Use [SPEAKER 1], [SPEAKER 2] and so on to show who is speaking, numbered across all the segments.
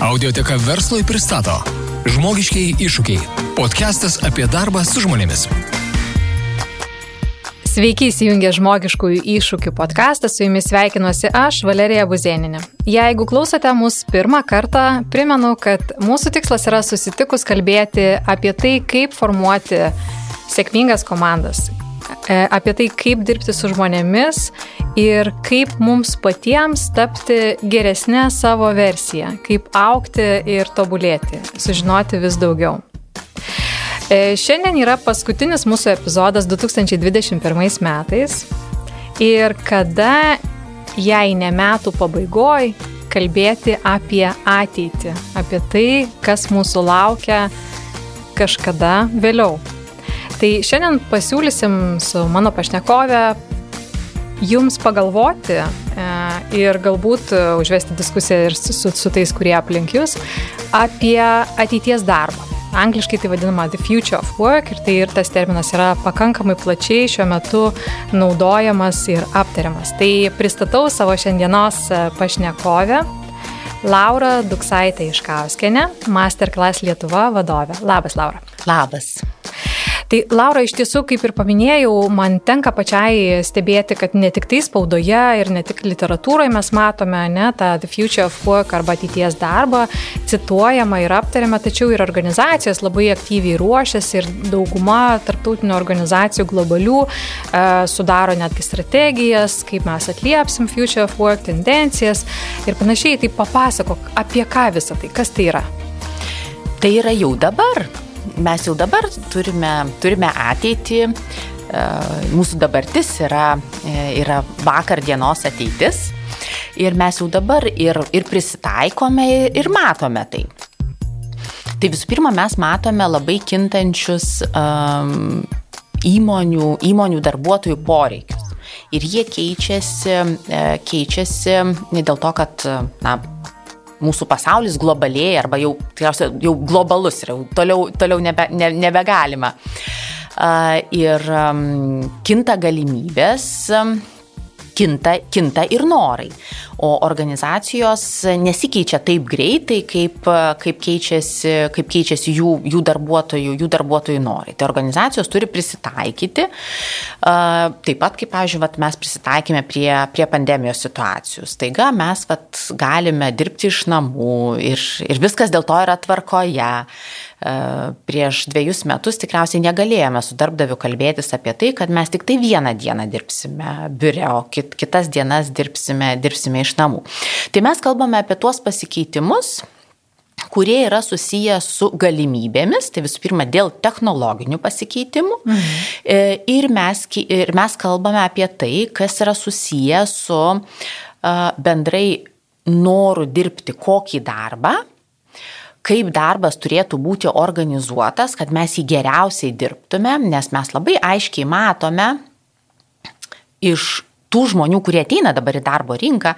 [SPEAKER 1] Audioteka verslui pristato Žmogiškiai iššūkiai. Podcastas apie darbą su žmonėmis.
[SPEAKER 2] Sveiki įsijungę žmogiškųjų iššūkių podcastą, su jumis sveikinuosi aš, Valerija Buzėninė. Jeigu klausote mus pirmą kartą, primenu, kad mūsų tikslas yra susitikus kalbėti apie tai, kaip formuoti sėkmingas komandas, apie tai, kaip dirbti su žmonėmis ir kaip mums patiems tapti geresnė savo versiją, kaip aukti ir tobulėti, sužinoti vis daugiau. E, šiandien yra paskutinis mūsų epizodas 2021 metais ir kada, jei ne metų pabaigoj, kalbėti apie ateitį, apie tai, kas mūsų laukia kažkada vėliau. Tai šiandien pasiūlysim su mano pašnekove jums pagalvoti e, ir galbūt e, užvesti diskusiją ir su, su, su tais, kurie aplink jūs, apie ateities darbą. Angliškai tai vadinama The Future of Work ir tai ir tas terminas yra pakankamai plačiai šiuo metu naudojamas ir aptariamas. Tai pristatau savo šiandienos e, pašnekovę. Laura Duksaitė Iškauskenė, Masterclass Lietuva vadovė. Labas, Laura.
[SPEAKER 3] Labas.
[SPEAKER 2] Tai Laura, iš tiesų, kaip ir paminėjau, man tenka pačiai stebėti, kad ne tik tai spaudoje ir ne tik literatūroje mes matome ne, tą The Future of Work arba ateities darbą cituojama ir aptariama, tačiau ir organizacijos labai aktyviai ruošiasi ir dauguma tarptautinių organizacijų globalių e, sudaro netgi strategijas, kaip mes atliepsim Future of Work tendencijas ir panašiai. Tai papasakok, apie ką visą tai, kas tai yra.
[SPEAKER 3] Tai yra jau dabar mes jau dabar turime, turime ateitį, e, mūsų dabartis yra, e, yra vakar dienos ateitis ir mes jau dabar ir, ir prisitaikome ir matome tai. Tai visų pirma, mes matome labai kintančius um, įmonių, įmonių darbuotojų poreikius. Ir jie keičiasi, e, keičiasi dėl to, kad na, mūsų pasaulis globalėja arba jau, tikriausiai, jau globalus yra, toliau, toliau nebe, ne, nebegalima. Ir kinta galimybės kinta, kinta ir norai. O organizacijos nesikeičia taip greitai, kaip, kaip keičiasi, kaip keičiasi jų, jų, darbuotojų, jų darbuotojų norai. Tai organizacijos turi prisitaikyti. Taip pat, kaip, pavyzdžiui, vat, mes prisitaikėme prie, prie pandemijos situacijų. Staiga mes vat, galime dirbti iš namų ir, ir viskas dėl to yra tvarkoje prieš dviejus metus tikriausiai negalėjome su darbdaviu kalbėtis apie tai, kad mes tik tai vieną dieną dirbsime biure, o kit, kitas dienas dirbsime, dirbsime iš namų. Tai mes kalbame apie tuos pasikeitimus, kurie yra susiję su galimybėmis, tai visų pirma dėl technologinių pasikeitimų. Mhm. Ir, mes, ir mes kalbame apie tai, kas yra susiję su bendrai noru dirbti kokį darbą kaip darbas turėtų būti organizuotas, kad mes jį geriausiai dirbtume, nes mes labai aiškiai matome iš tų žmonių, kurie ateina dabar į darbo rinką,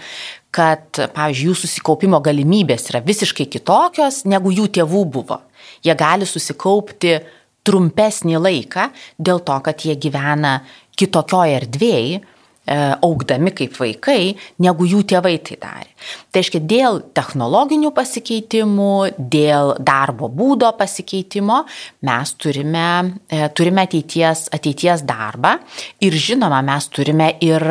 [SPEAKER 3] kad, pavyzdžiui, jų susikaupimo galimybės yra visiškai kitokios, negu jų tėvų buvo. Jie gali susikaupti trumpesnį laiką dėl to, kad jie gyvena kitokioje erdvėje, augdami kaip vaikai, negu jų tėvai tai darė. Tai reiškia, dėl technologinių pasikeitimų, dėl darbo būdo pasikeitimo mes turime, e, turime ateities, ateities darbą ir žinoma, mes turime ir,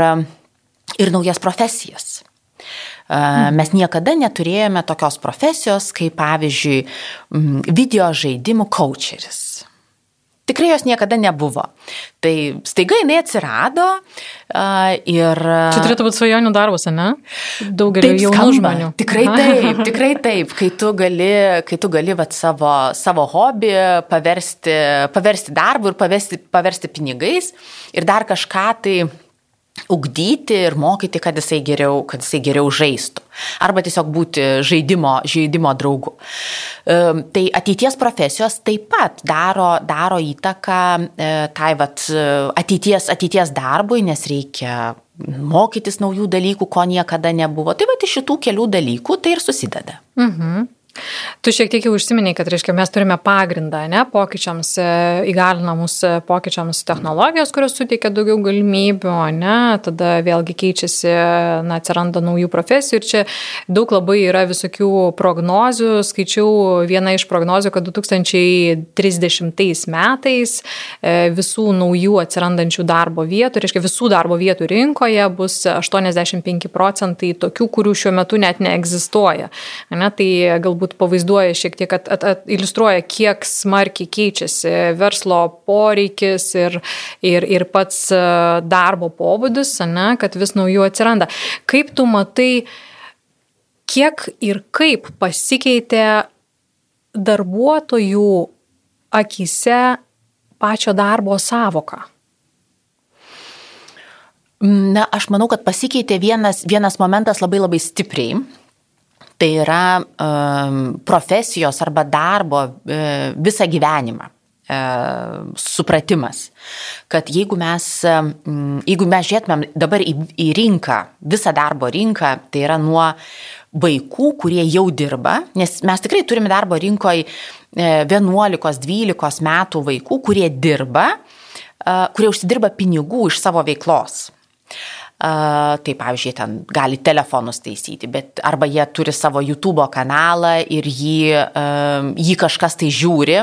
[SPEAKER 3] ir naujas profesijas. E, mes niekada neturėjome tokios profesijos, kaip pavyzdžiui, video žaidimų coacheris Tikrai jos niekada nebuvo. Tai staiga jinai atsirado ir...
[SPEAKER 2] Čia turėtų būti svajonių darbas, ne? Daugelį jaunų žmonių.
[SPEAKER 3] Tikrai taip, tikrai taip. Kai tu gali, kai tu gali vat, savo, savo hobį paversti, paversti darbu ir paversti, paversti pinigais ir dar kažką tai ugdyti ir mokyti, kad jisai geriau, kad jisai geriau žaistų. Arba tiesiog būti žaidimo, žaidimo draugu. Tai ateities profesijos taip pat daro, daro įtaką e, tai vat, ateities, ateities darbui, nes reikia mokytis naujų dalykų, ko niekada nebuvo. Tai va iš šitų kelių dalykų tai ir susideda.
[SPEAKER 2] Mhm. Tu šiek tiek jau užsiminiai, kad reiškia, mes turime pagrindą, ne, pokyčiams, e, įgalinamus e, pokyčiams technologijos, kurios suteikia daugiau galimybių, ne, tada vėlgi keičiasi, na, atsiranda naujų profesijų ir čia daug labai yra visokių prognozių. Skaičiau vieną iš prognozių, kad 2030 metais e, visų naujų atsirandančių darbo vietų, reiškia, visų darbo vietų rinkoje bus 85 procentai tokių, kurių šiuo metu net neegzistuoja. Ne, tai galbūt pavaizduoju vaizduoja šiek tiek, at, at, at, iliustruoja, kiek smarkiai keičiasi verslo poreikis ir, ir, ir pats e, darbo pobūdis, ne, kad vis naujų atsiranda. Kaip tu matai, kiek ir kaip pasikeitė darbuotojų akise pačio darbo savoka?
[SPEAKER 3] Na, aš manau, kad pasikeitė vienas, vienas momentas labai labai stipriai tai yra profesijos arba darbo uh, visą gyvenimą uh, supratimas, kad jeigu mes, jeigu mes žiūrėtumėm dabar į, į rinką, visą darbo rinką, tai yra nuo vaikų, kurie jau dirba, nes mes tikrai turime darbo rinkoje 11-12 metų vaikų, kurie dirba, uh, kurie užsidirba pinigų iš savo veiklos. Tai pavyzdžiui, ten gali telefonus taisyti, bet arba jie turi savo YouTube kanalą ir jį, jį kažkas tai žiūri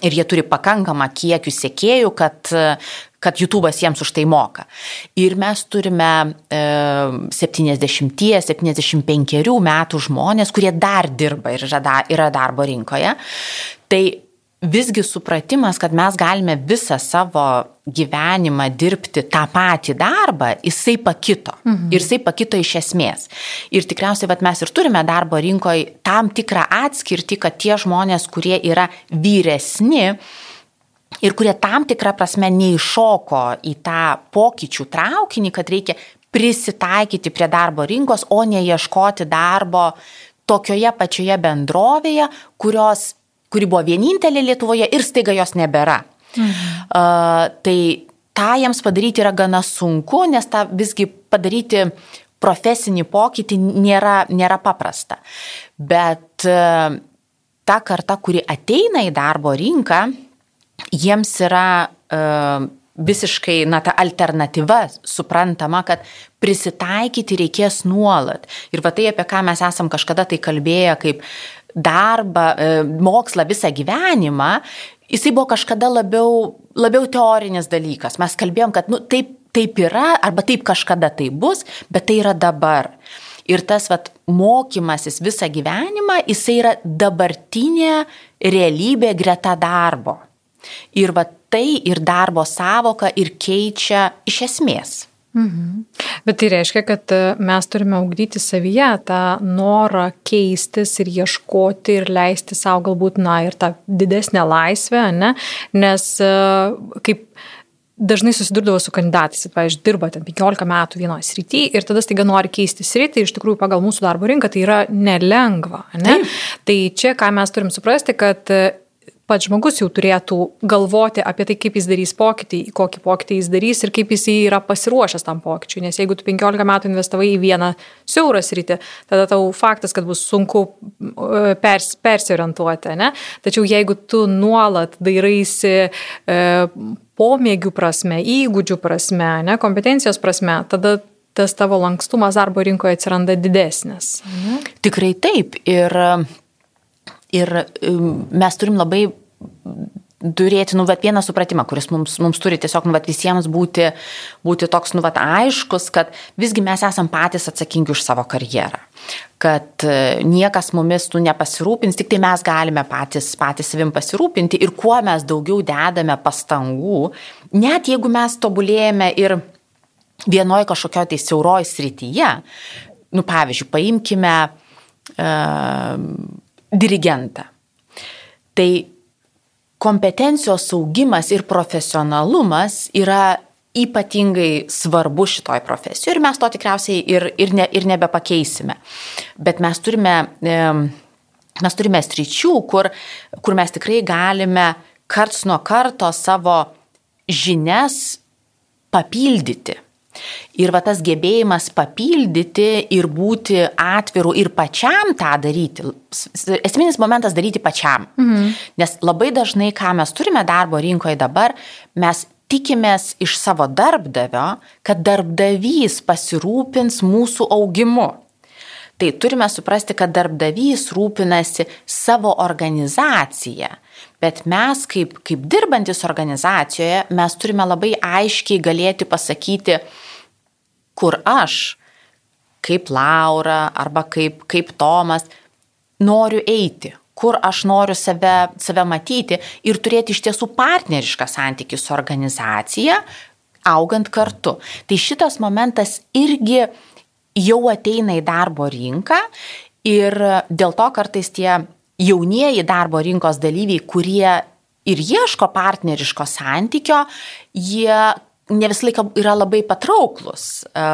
[SPEAKER 3] ir jie turi pakankamą kiekių sėkėjų, kad, kad YouTube'as jiems už tai moka. Ir mes turime e, 70-75 metų žmonės, kurie dar dirba ir yra darbo rinkoje. Tai visgi supratimas, kad mes galime visą savo gyvenimą dirbti tą patį darbą, jisai pakito. Mhm. Ir jisai pakito iš esmės. Ir tikriausiai vat, mes ir turime darbo rinkoje tam tikrą atskirtį, kad tie žmonės, kurie yra vyresni, ir kurie tam tikrą prasme neiššoko į tą pokyčių traukinį, kad reikia prisitaikyti prie darbo rinkos, o ne ieškoti darbo tokioje pačioje bendrovėje, kurios kuri buvo vienintelė Lietuvoje ir staiga jos nebėra. Mhm. Uh, tai tą jiems padaryti yra gana sunku, nes tą visgi padaryti profesinį pokytį nėra, nėra paprasta. Bet uh, ta karta, kuri ateina į darbo rinką, jiems yra uh, visiškai, na, ta alternatyva suprantama, kad prisitaikyti reikės nuolat. Ir va tai, apie ką mes esam kažkada tai kalbėję, kaip darbą, e, mokslą visą gyvenimą, jisai buvo kažkada labiau, labiau teorinis dalykas. Mes kalbėjom, kad nu, taip, taip yra, arba taip kažkada tai bus, bet tai yra dabar. Ir tas vat, mokymasis visą gyvenimą, jisai yra dabartinė realybė greta darbo. Ir va tai ir darbo savoka ir keičia iš esmės.
[SPEAKER 2] Mhm. Bet tai reiškia, kad e, mes turime augdyti savyje tą norą keistis ir ieškoti ir leisti savo galbūt, na, ir tą didesnę laisvę, ne? nes e, kaip dažnai susidurdavo su kandidatais, pavyzdžiui, dirba ten 15 metų vienoje srityje ir tada staiga nori keisti sritį ir iš tikrųjų pagal mūsų darbo rinką tai yra nelengva. Ne? Taip. Tai čia ką mes turim suprasti, kad pats žmogus jau turėtų galvoti apie tai, kaip jis darys pokytį, kokį pokytį jis darys ir kaip jis yra pasiruošęs tam pokyčiui. Nes jeigu tu 15 metų investavai į vieną siaurą sritį, tada tau faktas, kad bus sunku e, pers, persiorientuoti. Ne? Tačiau jeigu tu nuolat dairaisi e, pomėgių prasme, įgūdžių prasme, ne, kompetencijos prasme, tada tas tavo lankstumas darbo rinkoje atsiranda didesnis. Ne?
[SPEAKER 3] Tikrai taip. Ir Ir um, mes turim labai turėti, nu, vat, vieną supratimą, kuris mums, mums turi tiesiog, nu, vat, visiems būti, būti toks, nu, vat, aiškus, kad visgi mes esam patys atsakingi už savo karjerą. Kad e, niekas mumis tu nepasirūpins, tik tai mes galime patys, patys savim pasirūpinti ir kuo mes daugiau dedame pastangų, net jeigu mes tobulėjame ir vienoje kažkokioje tai siauroje srityje, nu, pavyzdžiui, paimkime uh, dirigentą. Tai kompetencijos augimas ir profesionalumas yra ypatingai svarbu šitoj profesijoje ir mes to tikriausiai ir, ir, ne, ir nebepakeisime. Bet mes turime, mes turime stryčių, kur, kur mes tikrai galime karts nuo karto savo žinias papildyti. Ir va tas gebėjimas papildyti ir būti atviru ir pačiam tą daryti. Esminis momentas daryti pačiam. Mhm. Nes labai dažnai, ką mes turime darbo rinkoje dabar, mes tikimės iš savo darbdavio, kad darbdavys pasirūpins mūsų augimu. Tai turime suprasti, kad darbdavys rūpinasi savo organizaciją, bet mes kaip, kaip dirbantis organizacijoje, mes turime labai aiškiai galėti pasakyti, kur aš, kaip Laura arba kaip, kaip Tomas, noriu eiti, kur aš noriu save, save matyti ir turėti iš tiesų partnerišką santykį su organizacija, augant kartu. Tai šitas momentas irgi jau ateina į darbo rinką ir dėl to kartais tie jaunieji darbo rinkos dalyviai, kurie ir ieško partneriško santykio, jie ne visą laiką yra labai patrauklus e,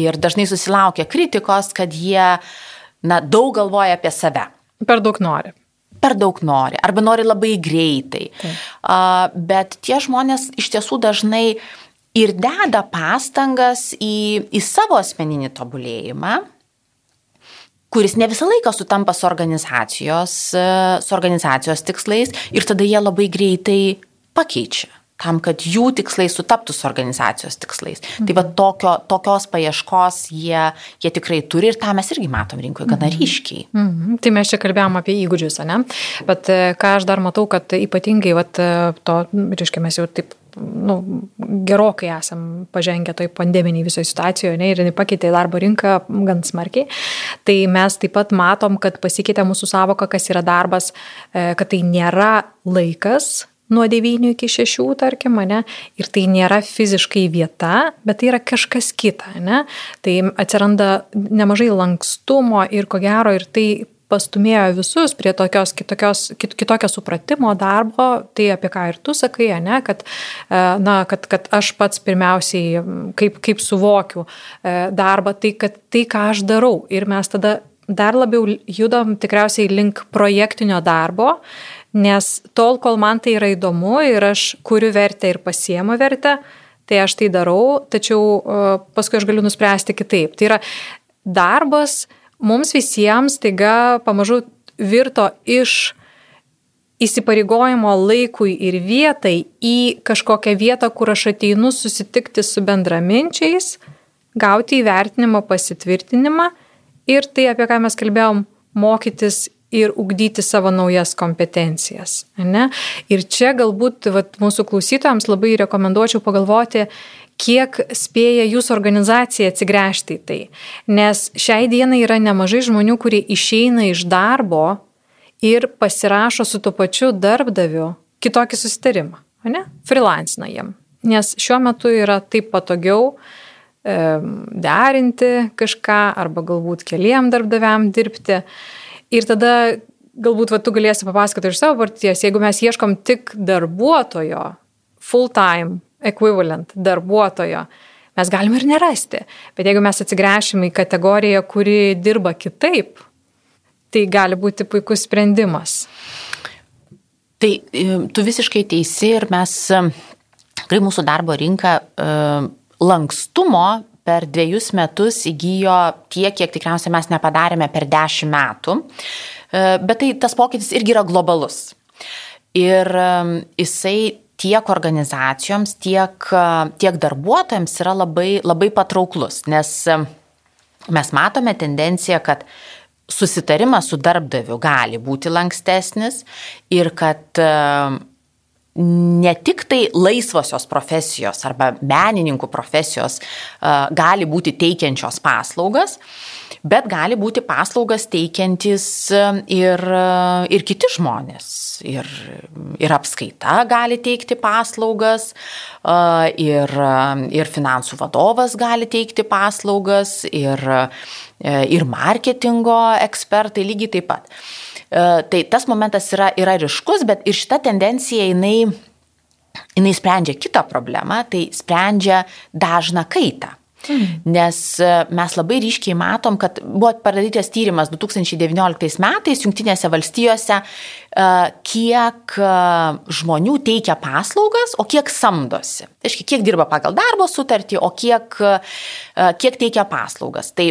[SPEAKER 3] ir dažnai susilaukia kritikos, kad jie na, daug galvoja apie save.
[SPEAKER 2] Per daug nori.
[SPEAKER 3] Per daug nori, arba nori labai greitai. Taip. Bet tie žmonės iš tiesų dažnai ir deda pastangas į, į savo asmeninį tobulėjimą, kuris ne visą laiką sutampa su organizacijos, su organizacijos tikslais ir tada jie labai greitai pakeičia tam, kad jų tikslai sutaptų su organizacijos tikslais. Mhm. Tai va tokio, tokios paieškos jie, jie tikrai turi ir tą mes irgi matom rinkoje gana mhm. ryškiai.
[SPEAKER 2] Mhm. Tai mes čia kalbėjom apie įgūdžius, ne? Bet e, ką aš dar matau, kad ypatingai, va, e, to, reiškia, mes jau taip nu, gerokai esam pažengę toj pandeminiai visoje situacijoje ne, ir jinai pakeitė darbo rinką gan smarkiai. Tai mes taip pat matom, kad pasikeitė mūsų savoka, kas yra darbas, e, kad tai nėra laikas nuo 9 iki 6, tarkim, ne, ir tai nėra fiziškai vieta, bet tai yra kažkas kita, ne. Tai atsiranda nemažai lankstumo ir ko gero ir tai pastumėjo visus prie tokios kitokios, kit, kitokio supratimo darbo, tai apie ką ir tu sakai, ne, kad, e, na, kad, kad aš pats pirmiausiai, kaip, kaip suvokiu e, darbą, tai kad tai, ką aš darau. Ir mes tada dar labiau judam tikriausiai link projektinio darbo, nes tol, kol man tai yra įdomu ir aš kuriu vertę ir pasiemu vertę, tai aš tai darau, tačiau e, paskui aš galiu nuspręsti kitaip. Tai yra darbas, mums visiems taiga pamažu virto iš įsipareigojimo laikui ir vietai į kažkokią vietą, kur aš ateinu susitikti su bendraminčiais, gauti įvertinimą, pasitvirtinimą ir tai, apie ką mes kalbėjom, mokytis ir ugdyti savo naujas kompetencijas. Ne? Ir čia galbūt vat, mūsų klausytojams labai rekomenduočiau pagalvoti, kiek spėja jūsų organizacija atsigręžti į tai. Nes šiai dienai yra nemažai žmonių, kurie išeina iš darbo ir pasirašo su tuo pačiu darbdaviu kitokį susitarimą, ne? Freelancina jiem. Nes šiuo metu yra taip patogiau derinti kažką arba galbūt keliem darbdaviam dirbti. Ir tada galbūt va, tu galėsi papasakoti iš savo parties, jeigu mes ieškom tik darbuotojo full time equivalent darbuotojo mes galim ir nerasti. Bet jeigu mes atsigręšim į kategoriją, kuri dirba kitaip, tai gali būti puikus sprendimas.
[SPEAKER 3] Tai e, tu visiškai teisi ir mes, e, tikrai mūsų darbo rinka e, lankstumo per dviejus metus įgyjo tiek, kiek tikriausiai mes nepadarėme per dešimt metų. Bet tai tas pokytis irgi yra globalus. Ir jisai tiek organizacijoms, tiek, tiek darbuotojams yra labai, labai patrauklus, nes mes matome tendenciją, kad susitarimas su darbdaviu gali būti lankstesnis ir kad ne tik tai laisvosios profesijos arba menininkų profesijos gali būti teikiančios paslaugas, bet gali būti paslaugas teikiantis ir, ir kiti žmonės. Ir, ir apskaita gali teikti paslaugas, ir, ir finansų vadovas gali teikti paslaugas, ir, ir marketingo ekspertai lygiai taip pat. Tai tas momentas yra, yra ryškus, bet ir šita tendencija jinai, jinai sprendžia kitą problemą, tai sprendžia dažną kaitą. Mhm. Nes e, mes labai ryškiai matom, kad buvo padarytas tyrimas 2019 metais Junktinėse valstijose, e, kiek e, žmonių teikia paslaugas, o kiek samdosi. Tai reiškia, kiek dirba pagal darbo sutartį, o kiek, kiek teikia paslaugas. Tai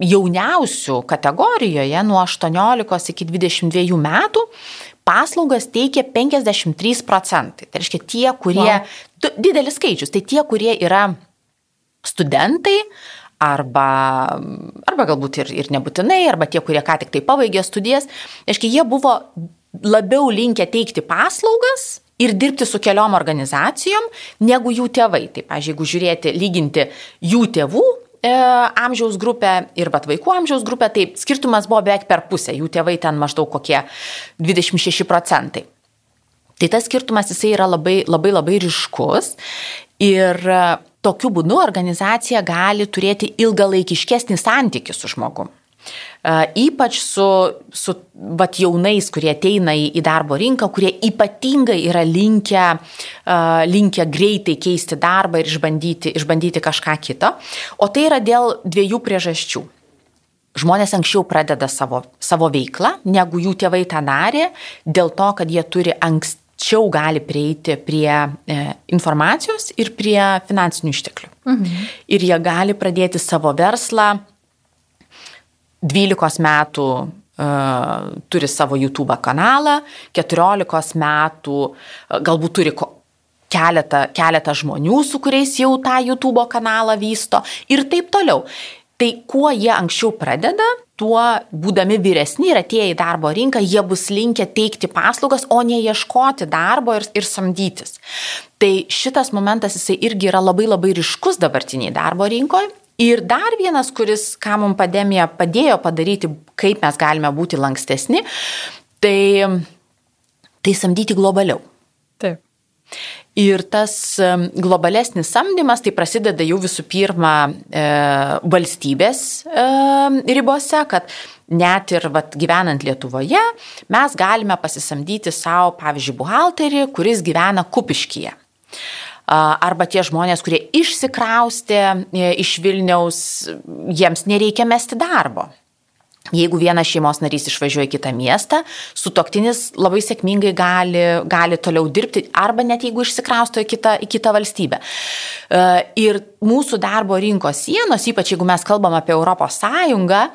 [SPEAKER 3] jauniausių kategorijoje nuo 18 iki 22 metų paslaugas teikia 53 procentai. Tai reiškia tie, kurie, wow. didelis skaičius, tai tie, kurie yra studentai arba, arba galbūt ir, ir nebūtinai, arba tie, kurie ką tik tai pabaigė studijas, aiškiai, jie buvo labiau linkę teikti paslaugas ir dirbti su keliom organizacijom negu jų tėvai. Tai, pažiūrėjau, jeigu žiūrėti, lyginti jų tėvų amžiaus grupę ir vat vaikų amžiaus grupę, tai skirtumas buvo beveik per pusę, jų tėvai ten maždaug kokie 26 procentai. Tai tas skirtumas jisai yra labai labai labai ryškus ir tokiu būdu organizacija gali turėti ilgalaikiškesnį santykių su žmogum. Ypač su, su vat, jaunais, kurie ateina į, į darbo rinką, kurie ypatingai yra linkę, linkę greitai keisti darbą ir išbandyti, išbandyti kažką kito. O tai yra dėl dviejų priežasčių. Žmonės anksčiau pradeda savo, savo veiklą, negu jų tėvai tą darė, dėl to, kad jie turi anksti greičiau gali prieiti prie e, informacijos ir prie finansinių išteklių. Mhm. Ir jie gali pradėti savo verslą 12 metų uh, turi savo YouTube kanalą, 14 metų uh, galbūt turi keletą, keletą žmonių, su kuriais jau tą YouTube kanalą vysto ir taip toliau. Tai kuo jie anksčiau pradeda, tuo būdami vyresni ir atėję į darbo rinką, jie bus linkę teikti paslaugas, o ne ieškoti darbo ir, ir samdytis. Tai šitas momentas jisai irgi yra labai labai ryškus dabartiniai darbo rinkoje. Ir dar vienas, kuris, ką mums pandemija padėjo padaryti, kaip mes galime būti lankstesni, tai, tai samdyti globaliau.
[SPEAKER 2] Taip.
[SPEAKER 3] Ir tas globalesnis samdymas tai prasideda jau visų pirma e, valstybės e, ribose, kad net ir vat, gyvenant Lietuvoje mes galime pasisamdyti savo, pavyzdžiui, buhalterį, kuris gyvena kupiškyje. Arba tie žmonės, kurie išsikraustė e, iš Vilniaus, jiems nereikia mesti darbo. Jeigu vienas šeimos narys išvažiuoja į kitą miestą, sutoktinis labai sėkmingai gali, gali toliau dirbti arba net jeigu išsikrausto į kitą, į kitą valstybę. E, ir mūsų darbo rinkos sienos, ypač jeigu mes kalbam apie Europos Sąjungą,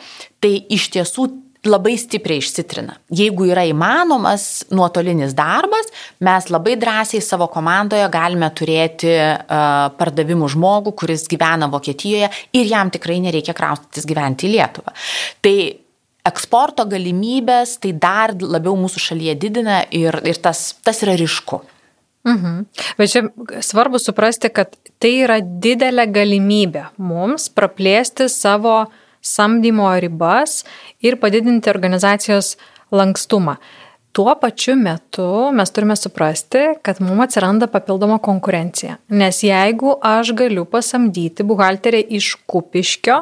[SPEAKER 3] tai iš tiesų labai stipriai išsitrina. Jeigu yra įmanomas nuotolinis darbas, mes labai drąsiai savo komandoje galime turėti uh, pardavimų žmogų, kuris gyvena Vokietijoje ir jam tikrai nereikia kraustytis gyventi į Lietuvą. Tai eksporto galimybės tai dar labiau mūsų šalyje didina ir, ir tas, tas yra ryšku.
[SPEAKER 2] Mhm. Bet čia svarbu suprasti, kad tai yra didelė galimybė mums praplėsti savo uh, samdymo ribas ir padidinti organizacijos lankstumą. Tuo pačiu metu mes turime suprasti, kad mums atsiranda papildoma konkurencija. Nes jeigu aš galiu pasamdyti buhalterį iš kupiškio,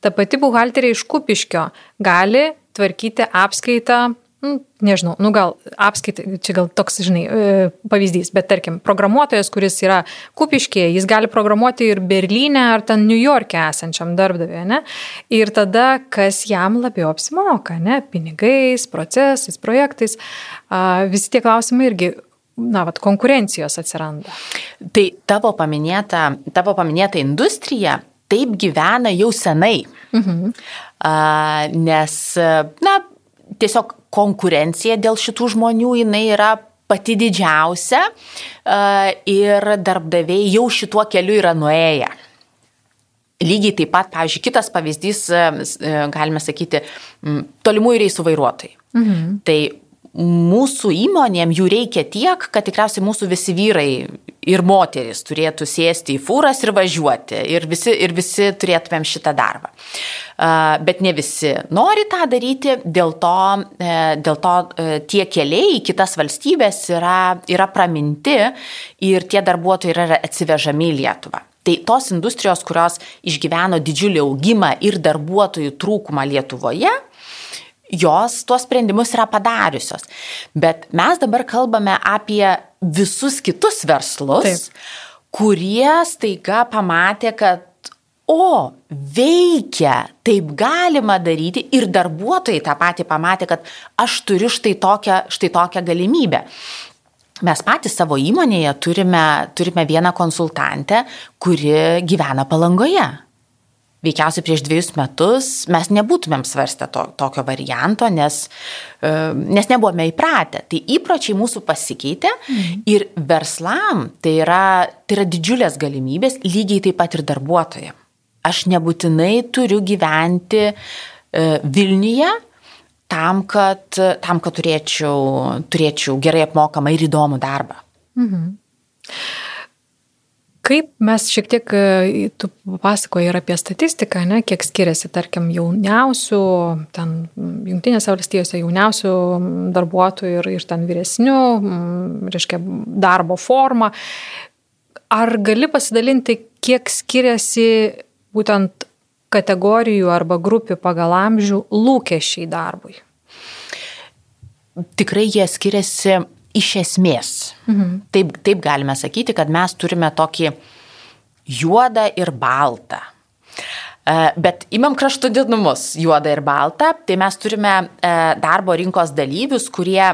[SPEAKER 2] ta pati buhalterė iš kupiškio gali tvarkyti apskaitą nu, nežinau, nu gal apskaitai, čia gal toks, žinai, e, pavyzdys, bet tarkim, programuotojas, kuris yra kupiškėje, jis gali programuoti ir Berlyne ar ten New York'e esančiam darbdaviui, ne? Ir tada, kas jam labiau apsimoka, ne? Pinigais, procesais, projektais, visi tie klausimai irgi na, vat, konkurencijos atsiranda.
[SPEAKER 3] Tai tavo paminėta, tavo paminėta industrija taip gyvena jau senai. Mhm. A, nes, na, tiesiog konkurencija dėl šitų žmonių jinai yra pati didžiausia ir darbdaviai jau šituo keliu yra nuėję. Lygiai taip pat, pavyzdžiui, kitas pavyzdys, galime sakyti, tolimųjų reisų vairuotojai. Mhm. Tai mūsų įmonėm jų reikia tiek, kad tikriausiai mūsų visi vyrai ir moteris turėtų sėsti į fūras ir važiuoti. Ir visi, ir visi turėtumėm šitą darbą. Bet ne visi nori tą daryti, dėl to, e, dėl to e, tie keliai į kitas valstybės yra, yra praminti ir tie darbuotojai yra atsivežami į Lietuvą. Tai tos industrijos, kurios išgyveno didžiulį augimą ir darbuotojų trūkumą Lietuvoje, jos tuos sprendimus yra padariusios. Bet mes dabar kalbame apie visus kitus verslus, Taip. kurie staiga pamatė, kad o, veikia, taip galima daryti ir darbuotojai tą patį pamatė, kad aš turiu štai tokią, štai tokią galimybę. Mes patys savo įmonėje turime, turime vieną konsultantę, kuri gyvena palangoje. Veikiausiai prieš dviejus metus mes nebūtumėm svarstę to, tokio varianto, nes, e, nes nebuvome įpratę. Tai įpročiai mūsų pasikeitė mhm. ir verslam tai yra, tai yra didžiulės galimybės, lygiai taip pat ir darbuotojams. Aš nebūtinai turiu gyventi e, Vilniuje tam, kad, tam, kad turėčiau, turėčiau gerai apmokamą ir įdomų darbą. Mhm.
[SPEAKER 2] Kaip mes šiek tiek, e, tu pasakoji ir apie statistiką, ne, kiek skiriasi, tarkim, jauniausių, ten jungtinėse valstijose jauniausių darbuotojų ir, ir ten vyresnių, reiškia, darbo forma. Ar gali pasidalinti, kiek skiriasi būtent kategorijų arba grupių pagal amžių lūkesčiai darbui?
[SPEAKER 3] Tikrai jie skiriasi iš esmės. Mhm. Taip, taip galime sakyti, kad mes turime tokį juodą ir baltą. E, bet imam kraštutinumus juodą ir baltą, tai mes turime e, darbo rinkos dalyvius, kurie,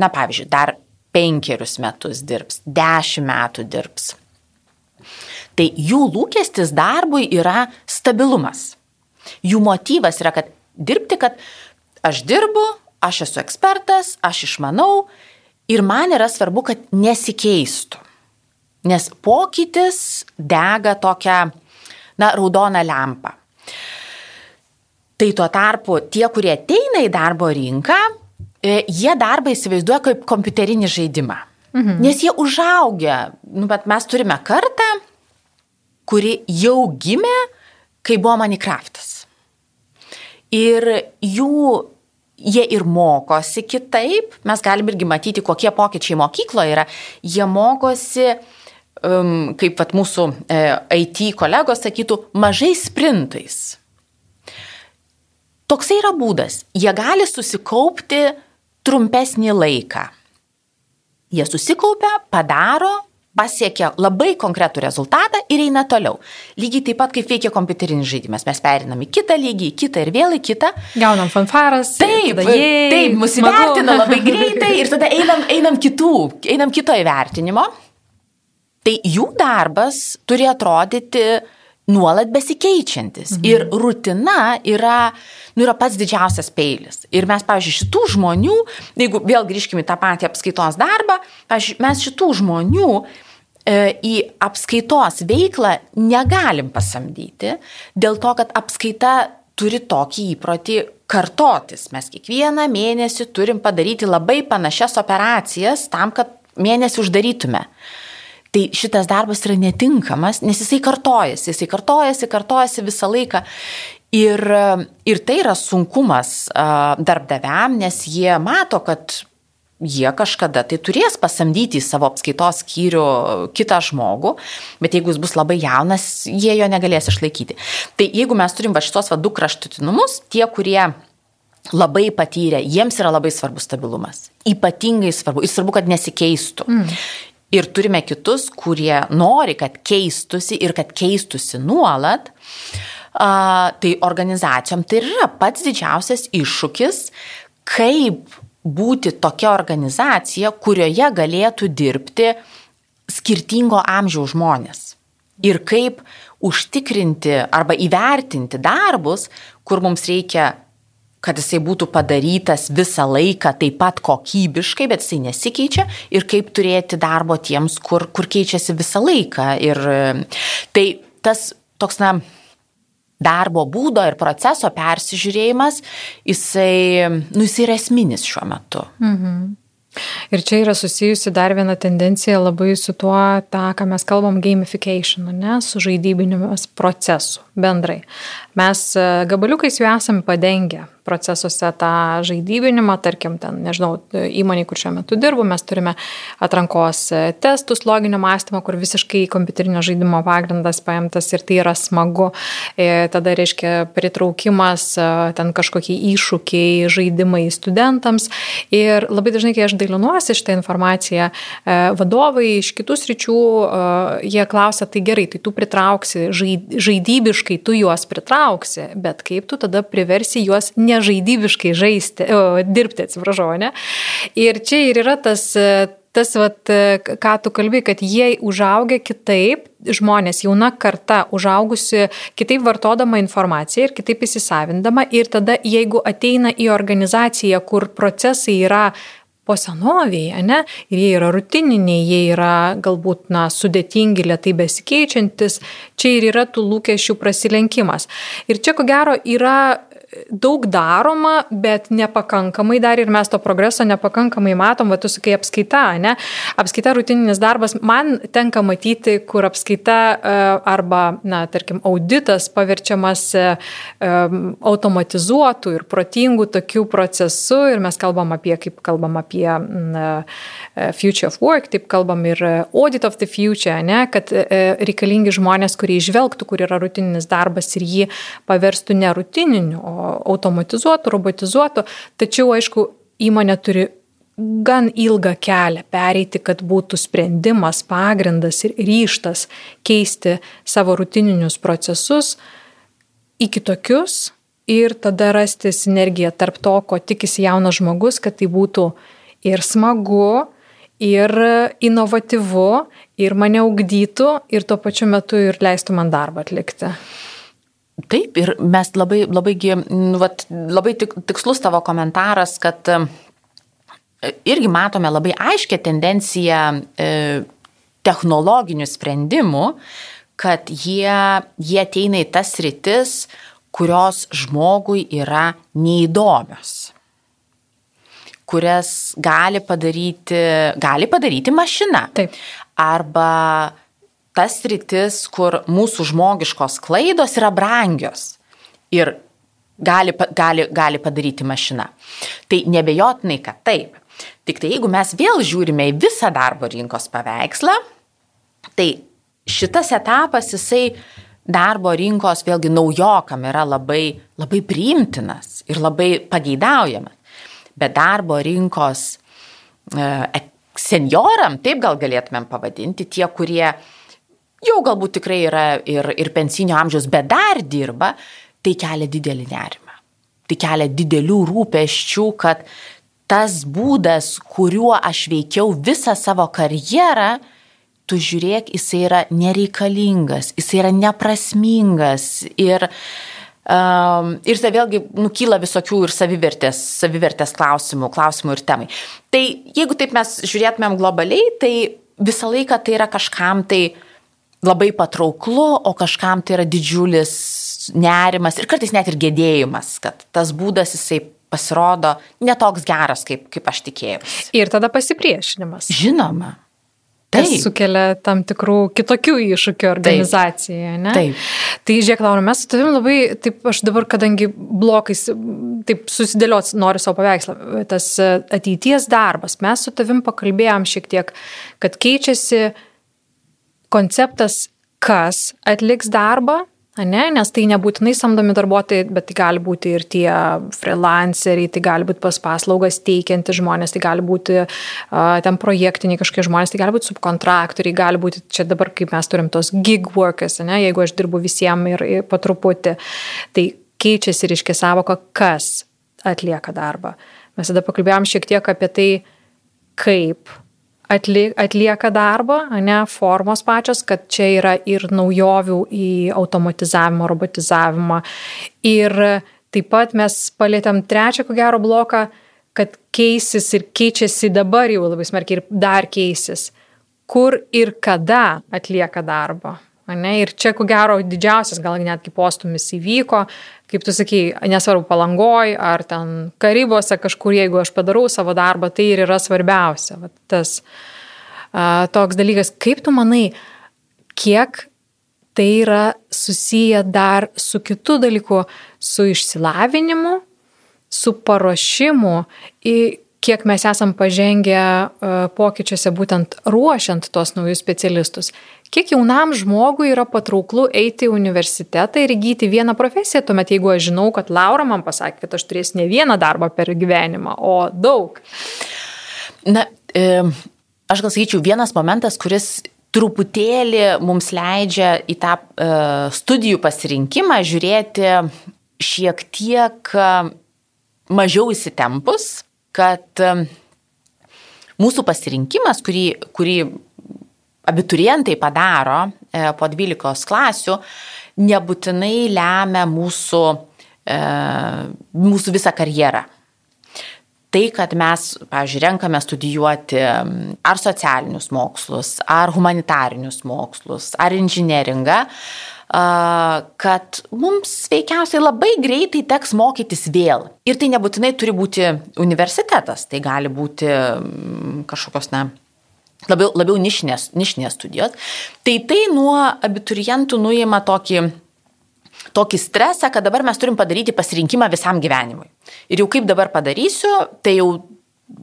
[SPEAKER 3] na pavyzdžiui, dar penkerius metus dirbs, dešimt metų dirbs. Tai jų lūkestis darbui yra stabilumas. Jų motyvas yra, kad dirbti, kad aš dirbu, aš esu ekspertas, aš išmanau ir man yra svarbu, kad nesikeistų. Nes pokytis dega tokią, na, raudoną lempą. Tai tuo tarpu tie, kurie ateina į darbo rinką, e, jie darbą įsivaizduoja kaip kompiuterinį žaidimą. Mhm. Nes jie užaugia, nu, bet mes turime kartą, kuri jau gimė, kai buvo Minecraftas. Ir jų jie ir mokosi kitaip, mes galim irgi matyti, kokie pokyčiai mokykloje yra. Jie mokosi, um, kaip pat mūsų e, IT kolegos sakytų, mažais sprintais. Toksai yra būdas. Jie gali susikaupti trumpesnį laiką. Jie susikaupia, padaro, pasiekia labai konkretų rezultatą ir eina toliau. Lygiai taip pat kaip veikia kompiuterinis žaidimas. Mes perinam į kitą lygį, į kitą ir vėl į kitą.
[SPEAKER 2] Gaunam fanfaras.
[SPEAKER 3] Taip, jei, taip, mus įvertina labai greitai ir tada einam, einam kitų, einam kito įvertinimo. Tai jų darbas turi atrodyti nuolat besikeičiantis. Mhm. Ir rutina yra, nu, yra pats didžiausias peilis. Ir mes, pavyzdžiui, šitų žmonių, jeigu vėl grįžkime į tą patį apskaitos darbą, mes šitų žmonių e, į apskaitos veiklą negalim pasamdyti dėl to, kad apskaita turi tokį įprotį kartotis. Mes kiekvieną mėnesį turim padaryti labai panašias operacijas tam, kad mėnesį uždarytume. Tai šitas darbas yra netinkamas, nes jisai kartojasi, jisai kartojasi, kartojasi visą laiką. Ir, ir tai yra sunkumas darbdaviam, nes jie mato, kad jie kažkada tai turės pasamdyti į savo apskaitos skyrių kitą žmogų, bet jeigu jis bus labai jaunas, jie jo negalės išlaikyti. Tai jeigu mes turim va šitos va du kraštutinumus, tie, kurie labai patyrę, jiems yra labai svarbus stabilumas. Ypatingai svarbu. Ir svarbu, kad nesikeistų. Mm. Ir turime kitus, kurie nori, kad keistusi ir kad keistusi nuolat. A, tai organizacijom tai yra pats didžiausias iššūkis, kaip būti tokia organizacija, kurioje galėtų dirbti skirtingo amžiaus žmonės. Ir kaip užtikrinti arba įvertinti darbus, kur mums reikia kad jisai būtų padarytas visą laiką taip pat kokybiškai, bet jisai nesikeičia ir kaip turėti darbo tiems, kur, kur keičiasi visą laiką. Ir tai tas toks, na, darbo būdo ir proceso persižiūrėjimas, jisai, nu, jisai yra esminis šiuo metu. Mhm.
[SPEAKER 2] Ir čia yra susijusi dar viena tendencija labai su tuo, tą, ką mes kalbam, gamification, ne, su žaidybinimis procesu. Bendrai. Mes e, gabaliukais jau esame padengę procesuose tą žaidybinimą, tarkim, ten, nežinau, įmonė, kur šiuo metu dirbu, mes turime atrankos e, testus, loginio mąstymo, kur visiškai kompiuterinio žaidimo pagrindas paimtas ir tai yra smagu. E, tada reiškia pritraukimas, ten kažkokie iššūkiai, žaidimai studentams. Ir labai dažnai, kai aš dalinuosi šitą informaciją, vadovai iš kitų sričių, jie klausia, tai gerai, tai tu pritrauksi žaidybiškai, tu juos pritrauksi, bet kaip tu tada priversi juos nežaidybiškai žaisti, o, dirbti, atsiprašau, ne? Ir čia ir yra tas tas, vat, ką tu kalbi, kad jie užaugia kitaip, žmonės, jauna karta, užaugusi kitaip vartodama informaciją ir kitaip įsisavindama ir tada jeigu ateina į organizaciją, kur procesai yra po senoviai, ne? Ir jie yra rutininiai, jie yra galbūt, na, sudėtingi, lietai besikeičiantis, čia ir yra tų lūkesčių prasilenkimas. Ir čia, ko gero, yra daug daroma, bet nepakankamai dar ir mes to progreso nepakankamai matom, va tu sakai apskaita, ne? Apskaita rutininis darbas, man tenka matyti, kur apskaita e, arba, na, tarkim, auditas paverčiamas e, automatizuotų ir protingų tokių procesų ir mes kalbam apie, kaip kalbam apie e, future of work, taip kalbam ir audit of the future, ne? kad reikalingi žmonės, kurie išvelgtų, kur yra rutininis darbas ir jį paverstų ne rutininiu, o automatizuotų, robotizuotų, tačiau aišku, įmonė turi gan ilgą kelią pereiti, kad būtų sprendimas, pagrindas ir ryštas keisti savo rutininius procesus į kitokius ir tada rasti sinergiją tarp to, ko tikisi jaunas žmogus, kad tai būtų ir smagu, ir inovatyvu, ir mane ugdytų, ir tuo pačiu metu ir leistų man darbą atlikti.
[SPEAKER 3] Taip, ir mes labai, labai, nu, vat, labai tik, tikslus tavo komentaras, kad e, irgi matome labai aiškę tendenciją e, technologinių sprendimų, kad jie, jie ateina į tas rytis, kurios žmogui yra neįdomios kurias gali padaryti, gali padaryti mašina.
[SPEAKER 2] Taip.
[SPEAKER 3] Arba tas rytis, kur mūsų žmogiškos klaidos yra brangios ir gali, gali, gali padaryti mašina. Tai nebejotinai, kad taip. Tik tai jeigu mes vėl žiūrime į visą darbo rinkos paveikslą, tai šitas etapas jisai darbo rinkos vėlgi naujokam yra labai, labai priimtinas ir labai pageidaujamas. Bet darbo rinkos e, senioram, taip gal galėtumėm pavadinti, tie, kurie jau galbūt tikrai yra ir, ir pensinio amžiaus, bet dar dirba, tai kelia didelį nerimą. Tai kelia didelių rūpeščių, kad tas būdas, kuriuo aš veikiau visą savo karjerą, tu žiūrėk, jisai yra nereikalingas, jisai yra neprasmingas ir, um, ir tai vėlgi nukyla visokių ir savivertės, savivertės klausimų, klausimų ir temai. Tai jeigu taip mes žiūrėtumėm globaliai, tai visą laiką tai yra kažkam tai uh, labai patrauklu, o kažkam tai yra didžiulis nerimas ir kartais net ir gedėjimas, kad tas būdas jisai pasirodo netoks geras, kaip, kaip aš tikėjau.
[SPEAKER 2] Ir tada pasipriešinimas.
[SPEAKER 3] Žinoma.
[SPEAKER 2] Tai sukelia tam tikrų kitokių iššūkių organizacijoje, ne?
[SPEAKER 3] Taip.
[SPEAKER 2] Tai žiūrėk, Laura, mes su tavim labai, taip aš dabar, kadangi blokais, taip susidėliot noriu savo paveikslą, tas ateities darbas, mes su tavim pakalbėjom šiek tiek, kad keičiasi uh, konceptas, kas atliks darbą, ne? nes tai nebūtinai samdomi darbuotojai, bet tai gali būti ir tie freelanceriai, tai gali būti pas paslaugas teikianti žmonės, tai gali būti uh, ten projektiniai kažkokie žmonės, tai gali būti subkontraktoriai, gali būti čia dabar, kaip mes turim tos gig workers, ne? jeigu aš dirbu visiems ir, ir patruputį, tai keičiasi ir iškia savoka, kas atlieka darbą. Mes tada pakalbėjom šiek tiek apie tai, kaip atlieka darbą, ne formos pačios, kad čia yra ir naujovių į automatizavimą, robotizavimą. Ir taip pat mes palėtėm trečią, ko gero, bloką, kad keisis ir keičiasi dabar jau labai smarkiai ir dar keisis. Kur ir kada atlieka darbą. Ne? Ir čia, ko gero, didžiausias gal netgi postumis įvyko, kaip tu sakai, nesvarbu palangoj ar ten karybose kažkur, jeigu aš padarau savo darbą, tai ir yra svarbiausia. Vat tas a, toks dalykas, kaip tu manai, kiek tai yra susiję dar su kitu dalyku, su išsilavinimu, su paruošimu, kiek mes esam pažengę e, pokyčiuose būtent ruošiant tos naujus specialistus. Kiek jaunam žmogui yra patrauklu eiti į universitetą ir įgyti vieną profesiją, tuomet jeigu aš žinau, kad Laura man pasakė, kad aš turėsiu ne vieną darbą per gyvenimą, o daug.
[SPEAKER 3] Na, e, aš gal sakyčiau, vienas momentas, kuris truputėlį mums leidžia į tą e, studijų pasirinkimą žiūrėti šiek tiek mažiau įsitempus, kad mūsų pasirinkimas, kurį, kurį abiturientai padaro e, po 12 klasių, nebūtinai lemia mūsų, e, mūsų visą karjerą. Tai, kad mes, pavyzdžiui, renkame studijuoti ar socialinius mokslus, ar humanitarinius mokslus, ar inžinieringą, kad mums veikiausiai labai greitai teks mokytis vėl. Ir tai nebūtinai turi būti universitetas, tai gali būti kažkokios, na, labiau, labiau nišinės, nišinės studijos, tai tai nuo abiturientų nuima tokį, tokį stresą, kad dabar mes turim padaryti pasirinkimą visam gyvenimui. Ir jau kaip dabar padarysiu, tai jau,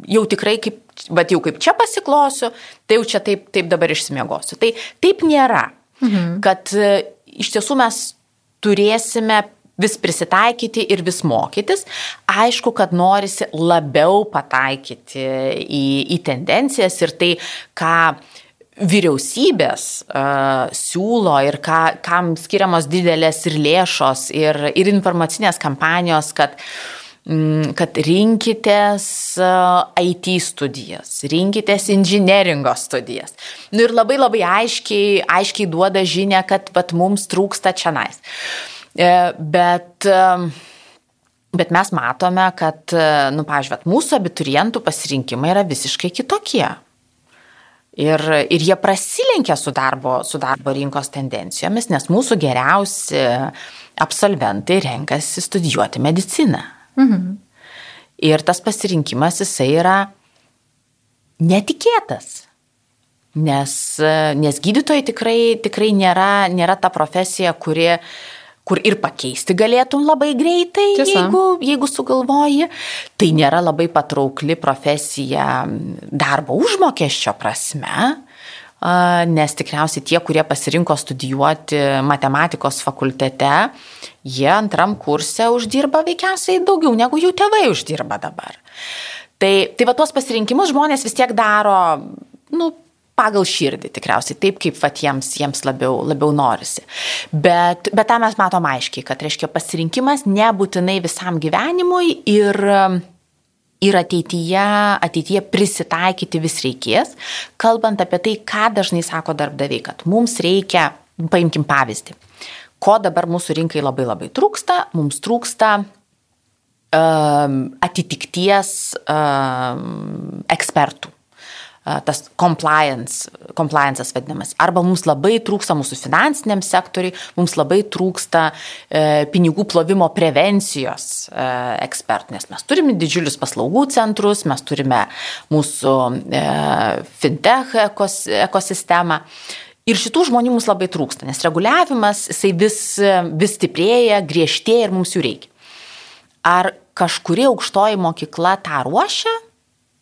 [SPEAKER 3] jau tikrai kaip, bet jau kaip čia pasiklosiu, tai jau čia taip, taip dabar išsimiegosiu. Tai taip nėra, mhm. kad iš tiesų mes turėsime vis prisitaikyti ir vis mokytis. Aišku, kad norisi labiau pataikyti į, į tendencijas ir tai, ką vyriausybės uh, siūlo ir ką, kam skiriamos didelės ir lėšos ir, ir informacinės kampanijos, kad mm, kad rinkitės IT studijas, rinkitės inžineringo studijas. Nu ir labai labai aiškiai, aiškiai duoda žinia, kad vat, mums trūksta čia nais. Uh, E, bet, e, bet mes matome, kad, e, nu, pažiūrėt, mūsų abiturientų pasirinkimai yra visiškai kitokie. Ir, ir jie prasilenkia su darbo, su darbo rinkos tendencijomis, nes mūsų geriausi absolventai renkasi studijuoti mediciną. Mhm. Ir tas pasirinkimas jisai yra netikėtas. Nes, nes gydytojai tikrai, tikrai nėra, nėra ta profesija, kuri kur ir pakeisti galėtum labai greitai, Tiesa. jeigu, jeigu sugalvoji. Tai nėra labai patraukli profesija darbo užmokesčio prasme, nes tikriausiai tie, kurie pasirinko studijuoti matematikos fakultete, jie antram kurse uždirba veikiausiai daugiau negu jų tėvai uždirba dabar. Tai, tai va tuos pasirinkimus žmonės vis tiek daro, nu, pagal širdį tikriausiai, taip kaip vat, jiems, jiems labiau, labiau norisi. Bet, bet tą mes matom aiškiai, kad reiškia pasirinkimas nebūtinai visam gyvenimui ir, ir ateityje, ateityje prisitaikyti vis reikės, kalbant apie tai, ką dažnai sako darbdaviai, kad mums reikia, paimkim pavyzdį, ko dabar mūsų rinkai labai labai trūksta, mums trūksta um, atitikties um, ekspertų tas compliance, compliance'as vadinamas. Arba mums labai trūksta mūsų finansiniam sektoriui, mums labai trūksta e, pinigų plovimo prevencijos e, ekspertų, nes mes turime didžiulius paslaugų centrus, mes turime mūsų e, fintech ekos, ekosistemą. Ir šitų žmonių mums labai trūksta, nes reguliavimas jisai vis, vis stiprėja, griežtėja ir mums jų reikia. Ar kažkuri aukštoji mokykla tą ruošia?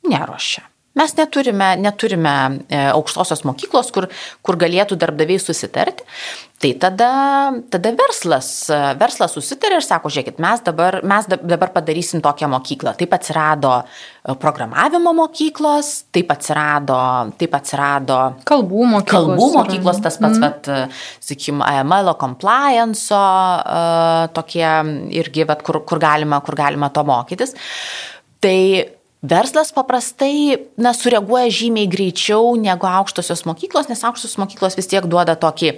[SPEAKER 3] Neruošia. Mes neturime, neturime e, aukštosios mokyklos, kur, kur galėtų darbdaviai susitarti. Tai tada, tada verslas, verslas susitarė ir sako, žiūrėkit, mes dabar, mes dabar padarysim tokią mokyklą. Taip atsirado e, programavimo mokyklos, taip atsirado, taip atsirado
[SPEAKER 2] kalbų mokyklos.
[SPEAKER 3] Kalbų mokyklos, tas pats, mm. bet, sakykime, AML compliance, tokie irgi, bet, kur, kur, galima, kur galima to mokytis. Tai Verslas paprastai na, sureaguoja žymiai greičiau negu aukštosios mokyklos, nes aukštosios mokyklos vis tiek duoda tokį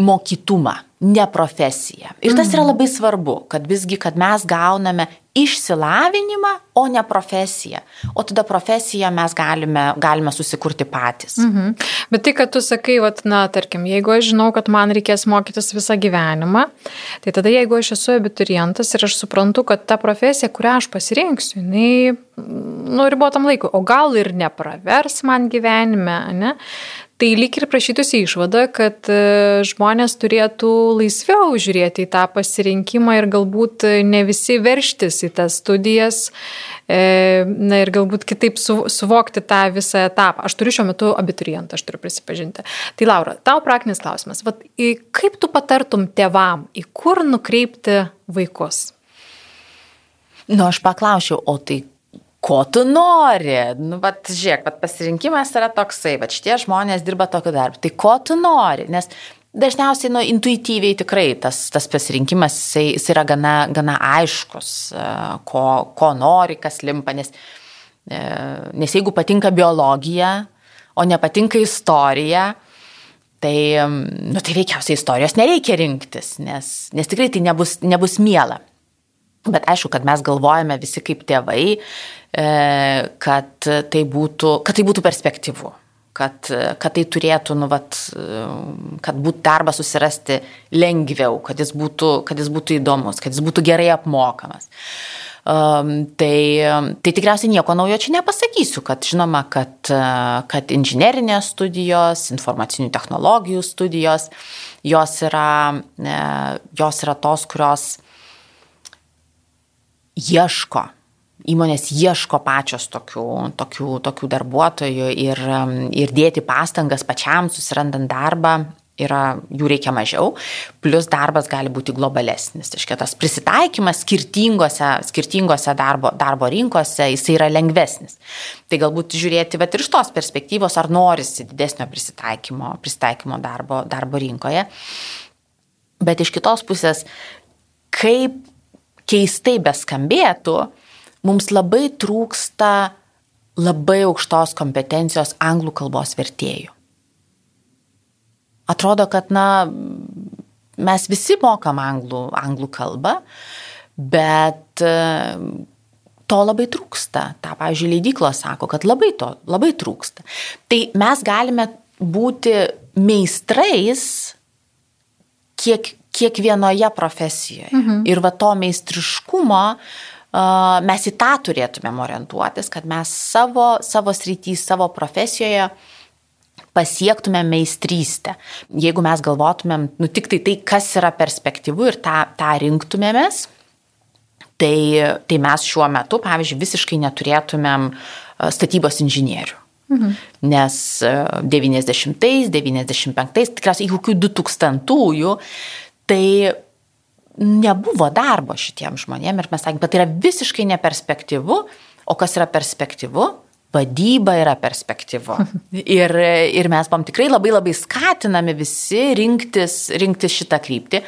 [SPEAKER 3] mokytumą, ne profesiją. Ir tas yra mhm. labai svarbu, kad visgi, kad mes gauname išsilavinimą, o ne profesiją. O tada profesiją mes galime, galime susikurti patys.
[SPEAKER 2] Mhm. Bet tai, kad tu sakai, vat, na, tarkim, jeigu aš žinau, kad man reikės mokytis visą gyvenimą, tai tada jeigu aš esu abiturientas ir aš suprantu, kad ta profesija, kurią aš pasirinksiu, jinai, nu, ribotam laikui, o gal ir nepravers man gyvenime, ne? Tai lyg ir prašytųsi išvada, kad e, žmonės turėtų laisviau žiūrėti į tą pasirinkimą ir galbūt ne visi verštis į tas studijas, e, na ir galbūt kitaip suvokti tą visą etapą. Aš turiu šiuo metu abiturientą, aš turiu prisipažinti. Tai Laura, tau praktinis klausimas. Vat, kaip tu patartum tevam, į kur nukreipti vaikus?
[SPEAKER 3] Nu, aš paklausiau, o tai ko tu nori? Nu, bet žiūrėk, bet pasirinkimas yra toksai, bet šitie žmonės dirba tokį darbą. Tai ko tu nori? Nes dažniausiai, nu, intuityviai tikrai tas, tas pasirinkimas, jis, jis yra gana, gana aiškus, e, ko, ko nori, kas limpa. Nes, e, nes jeigu patinka biologija, o nepatinka istorija, tai, nu, tai veikiausiai istorijos nereikia rinktis, nes, nes tikrai tai nebus, nebus miela. Bet aišku, kad mes galvojame visi kaip tėvai, kad tai būtų, kad tai būtų perspektyvu, kad, kad tai turėtų, nu, vat, kad būtų darbą susirasti lengviau, kad jis būtų, kad jis būtų įdomus, kad jis būtų gerai apmokamas. Um, tai, tai tikriausiai nieko naujo čia nepasakysiu, kad žinoma, kad, kad inžinerinės studijos, informacinių technologijų studijos, jos yra, e, jos yra tos, kurios ieško, įmonės ieško pačios tokių, tokių, tokių darbuotojų ir, ir dėti pastangas pačiam susirandant darbą yra, jų reikia mažiau, plus darbas gali būti globalesnis. Reiškia, tas prisitaikymas skirtingose, skirtingose darbo, darbo rinkose, jis yra lengvesnis. Tai galbūt žiūrėti, bet ir iš tos perspektyvos, ar norisi didesnio prisitaikymo, prisitaikymo darbo, darbo rinkoje. Bet iš kitos pusės, kaip keistai beskambėtų, mums labai trūksta labai aukštos kompetencijos anglų kalbos vertėjų. Atrodo, kad, na, mes visi mokam anglų, anglų kalbą, bet e, to labai trūksta. Ta, pavyzdžiui, leidyklos sako, kad labai to, labai trūksta. Tai mes galime būti meistrais kiek, kiekvienoje profesijoje. Mhm. Ir va to meistriškumo mes į tą turėtumėm orientuotis, kad mes savo, savo srity, savo profesijoje pasiektumėm meistrystę. Jeigu mes galvotumėm, nu tik tai tai, kas yra perspektyvu ir tą, tą rinktumėmės, tai, tai mes šiuo metu, pavyzdžiui, visiškai neturėtumėm statybos inžinierių. Mhm. Nes 90-ais, 95-ais, tikriausiai iki kokių 2000-ųjų tai nebuvo darbo šitiem žmonėm ir mes sakėm, kad tai yra visiškai neperspektyvu, o kas yra perspektyvu? Vadyba yra perspektyvu. Ir, ir mes buvom tikrai labai labai skatinami visi rinktis, rinktis šitą kryptį.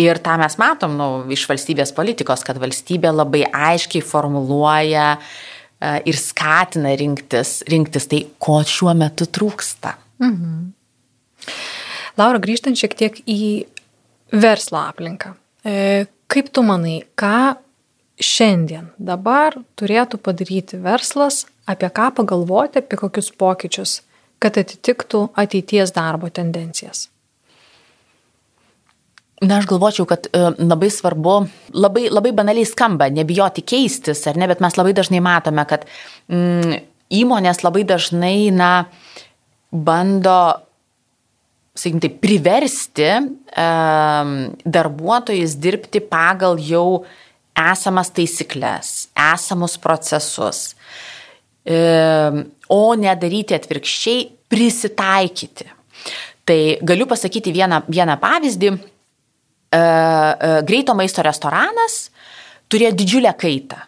[SPEAKER 3] Ir tą mes matom nu, iš valstybės politikos, kad valstybė labai aiškiai formuluoja uh, ir skatina rinktis, rinktis tai, ko šiuo metu trūksta. Mhm.
[SPEAKER 2] Laura, grįžtant šiek tiek į verslo aplinką. E, kaip tu manai, ką šiandien, dabar turėtų padaryti verslas, apie ką pagalvoti, apie kokius pokyčius, kad atitiktų ateities darbo tendencijas?
[SPEAKER 3] Na, aš galvočiau, kad e, labai svarbu, labai, labai banaliai skamba, nebijoti keistis, ar ne, bet mes labai dažnai matome, kad mm, įmonės labai dažnai, na, bando sakykim, tai priversti um, darbuotojus dirbti pagal jau esamas taisyklės, esamus procesus, um, o nedaryti atvirkščiai, prisitaikyti. Tai galiu pasakyti vieną, vieną pavyzdį. Uh, uh, greito maisto restoranas turėjo didžiulę kaitą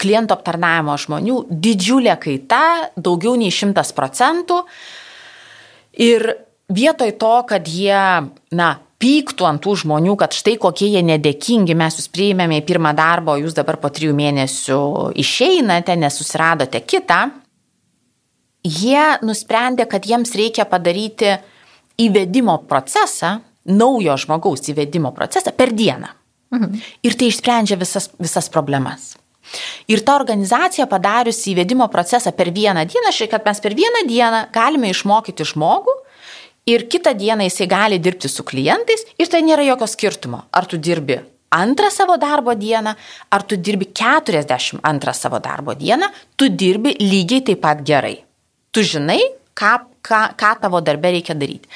[SPEAKER 3] klientų aptarnavimo žmonių didžiulė kaita, daugiau nei 100 procentų. Ir vietoj to, kad jie, na, pyktų ant tų žmonių, kad štai kokie jie nedėkingi, mes jūs priėmėme į pirmą darbą, o jūs dabar po trijų mėnesių išeinate, nes susiradote kitą, jie nusprendė, kad jiems reikia padaryti įvedimo procesą, naujo žmogaus įvedimo procesą per dieną. Mhm. Ir tai išsprendžia visas, visas problemas. Ir ta organizacija padariusi įvedimo procesą per vieną dieną, štai kad mes per vieną dieną galime išmokyti žmogų, ir kitą dieną jisai gali dirbti su klientais ir tai nėra jokio skirtumo, ar tu dirbi antrą savo darbo dieną, ar tu dirbi 42 savo darbo dieną, tu dirbi lygiai taip pat gerai. Tu žinai, ką, ką, ką tavo darbė reikia daryti.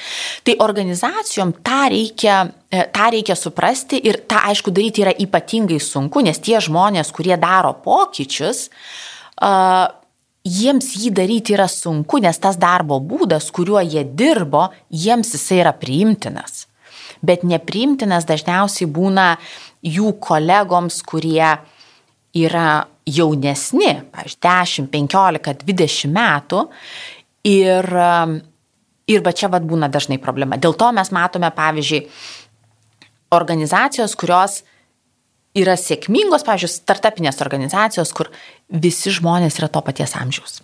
[SPEAKER 3] Tai organizacijom tą reikia, e, tą reikia suprasti ir tą, aišku, daryti yra ypatingai sunku, nes tie žmonės, kurie daro pokyčius, uh, jiems jį daryti yra sunku, nes tas darbo būdas, kuriuo jie dirbo, jiems jisai yra priimtinas. Bet nepriimtinas dažniausiai būna jų kolegoms, kurie yra jaunesni, pavyzdžiui, 10, 15, 20 metų. Ir, ir va čia vad būna dažnai problema. Dėl to mes matome, pavyzdžiui, organizacijos, kurios yra sėkmingos, pavyzdžiui, startupinės organizacijos, kur visi žmonės yra to paties amžiaus.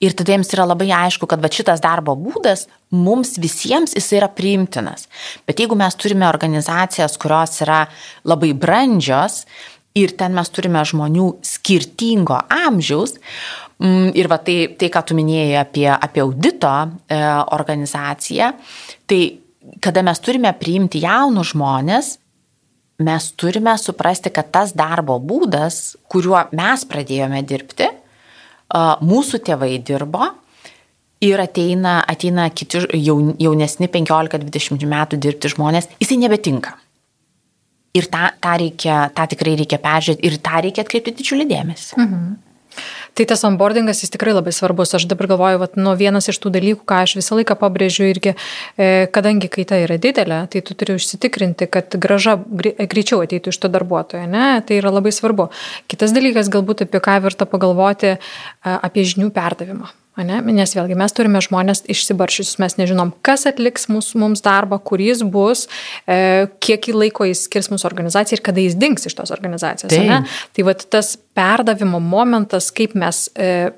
[SPEAKER 3] Ir tada jiems yra labai aišku, kad šitas darbo būdas mums visiems jis yra priimtinas. Bet jeigu mes turime organizacijas, kurios yra labai brandžios ir ten mes turime žmonių skirtingo amžiaus, mm, ir va tai, tai ką tu minėjai apie, apie audito e, organizaciją, tai kada mes turime priimti jaunus žmonės, mes turime suprasti, kad tas darbo būdas, kuriuo mes pradėjome dirbti, mūsų tėvai dirbo ir ateina, ateina kiti jaunesni 15-20 metų dirbti žmonės, jisai nebetinka. Ir tą, tą, reikia, tą tikrai reikia peržiūrėti ir tą reikia atkreipti didžiulį dėmesį. Mhm.
[SPEAKER 2] Tai tas onboardingas jis tikrai labai svarbus. Aš dabar galvoju, kad nu, vienas iš tų dalykų, ką aš visą laiką pabrėžiu irgi, e, kadangi kaita yra didelė, tai tu turi užsitikrinti, kad graža greičiau ateitų iš to darbuotojo. Ne? Tai yra labai svarbu. Kitas dalykas, galbūt apie ką verta pagalvoti, apie žinių perdavimą. Ne? Nes vėlgi mes turime žmonės išsibaršius, mes nežinom, kas atliks mūsų, mums darbą, kur jis bus, e, kiek laiko jis skirs mūsų organizacijai ir kada jis dings iš tos organizacijos. Tai va tas perdavimo momentas, kaip mes e,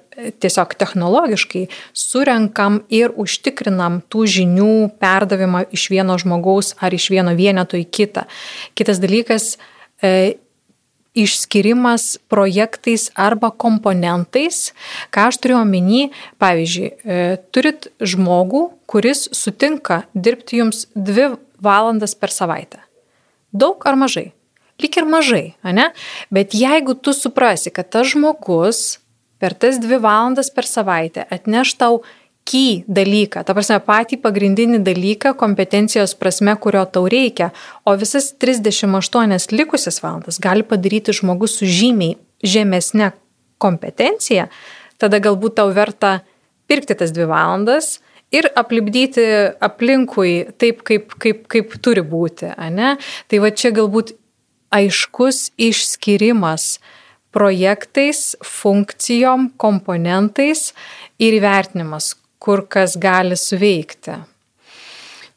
[SPEAKER 2] tiesiog technologiškai surenkam ir užtikrinam tų žinių perdavimą iš vieno žmogaus ar iš vieno vieneto į kitą. Kitas dalykas, e, išskirimas projektais arba komponentais. Ką aš turiu omeny, pavyzdžiui, e, turit žmogų, kuris sutinka dirbti jums dvi valandas per savaitę. Daug ar mažai? Lik ir mažai, ne? Bet jeigu tu suprasi, kad tas žmogus per tas dvi valandas per savaitę atneš tau key dalyką, ta prasme patį pagrindinį dalyką kompetencijos prasme, kurio tau reikia, o visas 38 likusias valandas gali padaryti žmogus su žymiai žemesnė kompetencija, tada galbūt tau verta pirkti tas dvi valandas ir aplipdyti aplinkui taip, kaip, kaip, kaip turi būti. Ne? Tai va čia galbūt aiškus išskirimas projektais, funkcijom, komponentais ir įvertinimas, kur kas gali suveikti.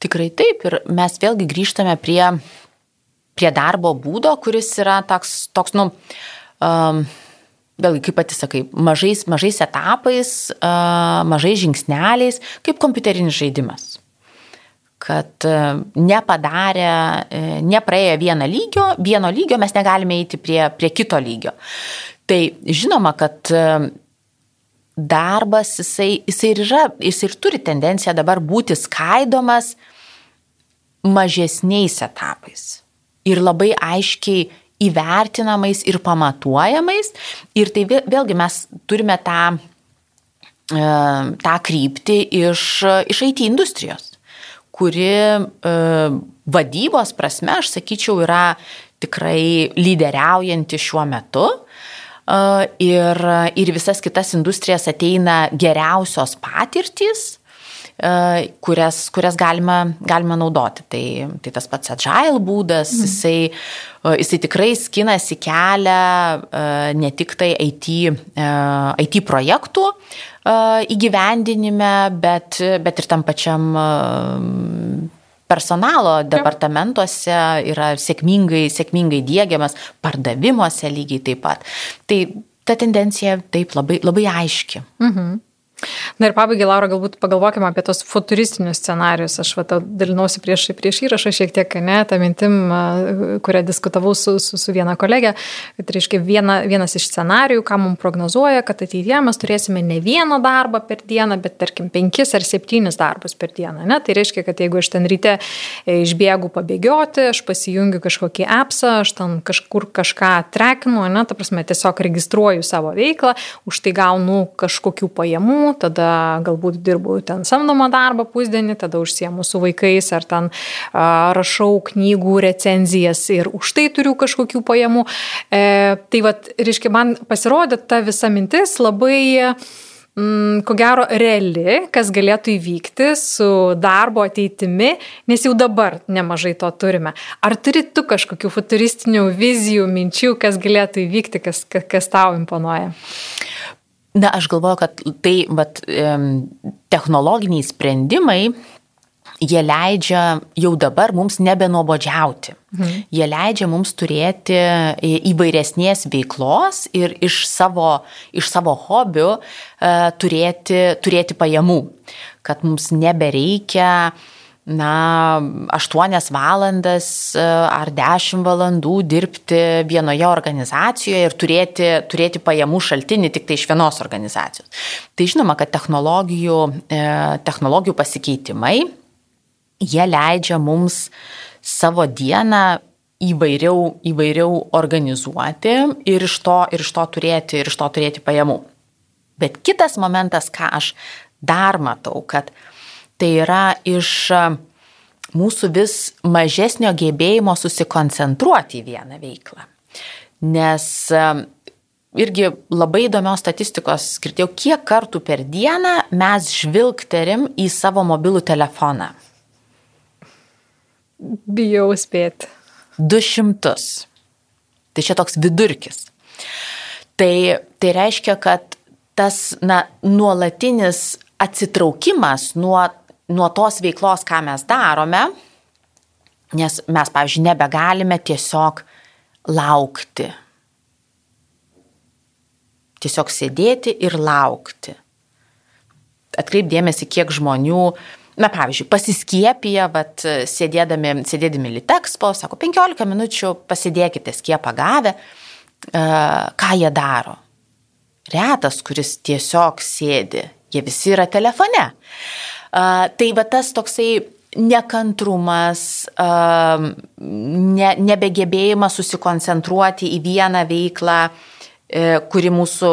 [SPEAKER 3] Tikrai taip ir mes vėlgi grįžtame prie, prie darbo būdo, kuris yra toks, toks nu, um, vėlgi, kaip pati sakai, mažais, mažais etapais, uh, mažais žingsneliais, kaip kompiuterinis žaidimas. Kad uh, nepadarę, uh, nepraėję vieną lygio, vieno lygio mes negalime eiti prie, prie kito lygio. Tai žinoma, kad uh, darbas, jisai, jisai ir yra, jisai ir turi tendenciją dabar būti skaidomas mažesniais etapais. Ir labai aiškiai įvertinamais ir pamatuojamais. Ir tai vėlgi mes turime tą, e, tą kryptį iš, iš IT industrijos, kuri e, vadybos prasme, aš sakyčiau, yra tikrai lyderiaujanti šiuo metu ir, ir visas kitas industrijas ateina geriausios patirtys kurias, kurias galima, galima naudoti. Tai, tai tas pats agile būdas, mm. jisai, jisai tikrai skinasi kelią ne tik tai IT, IT projektų įgyvendinime, bet, bet ir tam pačiam personalo departamentuose yra sėkmingai, sėkmingai dėgiamas, pardavimuose lygiai taip pat. Tai ta tendencija taip labai, labai aiški. Mhm.
[SPEAKER 2] Na ir pabaigai, Laura, galbūt pagalvokime apie tos futuristinius scenarius. Aš va, dalinausi prieš, prieš įrašą šiek tiek, ne, tą mintim, kurią diskutavau su, su, su viena kolegė, kad, reiškia, viena, vienas iš scenarių, ką mums prognozuoja, kad ateityje mes turėsime ne vieną darbą per dieną, bet tarkim penkis ar septynis darbus per dieną. Ne? Tai reiškia, kad jeigu aš ten ryte e, išbėgu pabėgioti, aš pasijungiu kažkokį appsą, aš ten kažkur kažką trekinu, ne, ta prasme, tiesiog registruoju savo veiklą, už tai gaunu kažkokių pajamų, tada galbūt dirbu ten samdomą darbą pusdienį, tada užsiemu su vaikais ar ten a, rašau knygų recenzijas ir už tai turiu kažkokių pajamų. E, tai vad, reiškia, man pasirodė ta visa mintis labai mm, ko gero reali, kas galėtų įvykti su darbo ateitimi, nes jau dabar nemažai to turime. Ar turi tu kažkokių futuristinių vizijų, minčių, kas galėtų įvykti, kas, kas, kas tau imponuoja?
[SPEAKER 3] Na, aš galvoju, kad tai vat, technologiniai sprendimai jie leidžia jau dabar mums nebenuobodžiauti. Mhm. Jie leidžia mums turėti įvairesnės veiklos ir iš savo, iš savo hobių e, turėti, turėti pajamų. Kad mums nebereikia na, 8 valandas e, ar 10 valandų dirbti vienoje organizacijoje ir turėti, turėti pajamų šaltinį tik tai iš vienos organizacijos. Tai žinoma, kad technologijų, e, technologijų pasikeitimai jie leidžia mums savo dieną įvairiau, įvairiau organizuoti ir iš, to, ir iš to turėti, ir iš to turėti pajamų. Bet kitas momentas, ką aš dar matau, kad tai yra iš mūsų vis mažesnio gebėjimo susikoncentruoti į vieną veiklą. Nes irgi labai įdomios statistikos skirtėjau, kiek kartų per dieną mes žvilgterim į savo mobilų telefoną.
[SPEAKER 2] Bijau spėti.
[SPEAKER 3] 200. Tai čia toks vidurkis. Tai, tai reiškia, kad tas na, nuolatinis atsitraukimas nuo, nuo tos veiklos, ką mes darome, nes mes, pavyzdžiui, nebegalime tiesiog laukti. Tiesiog sėdėti ir laukti. Atkreipdėmėsi, kiek žmonių na pavyzdžiui, pasiskiepiję, vat, sėdėdami, sėdėdami Litexpo, sako, 15 minučių pasidėkite skiepą gavę, e, ką jie daro. Retas, kuris tiesiog sėdi, jie visi yra telefone. E, tai va tas toksai nekantrumas, e, ne, nebegebėjimas susikoncentruoti į vieną veiklą, kuri mūsų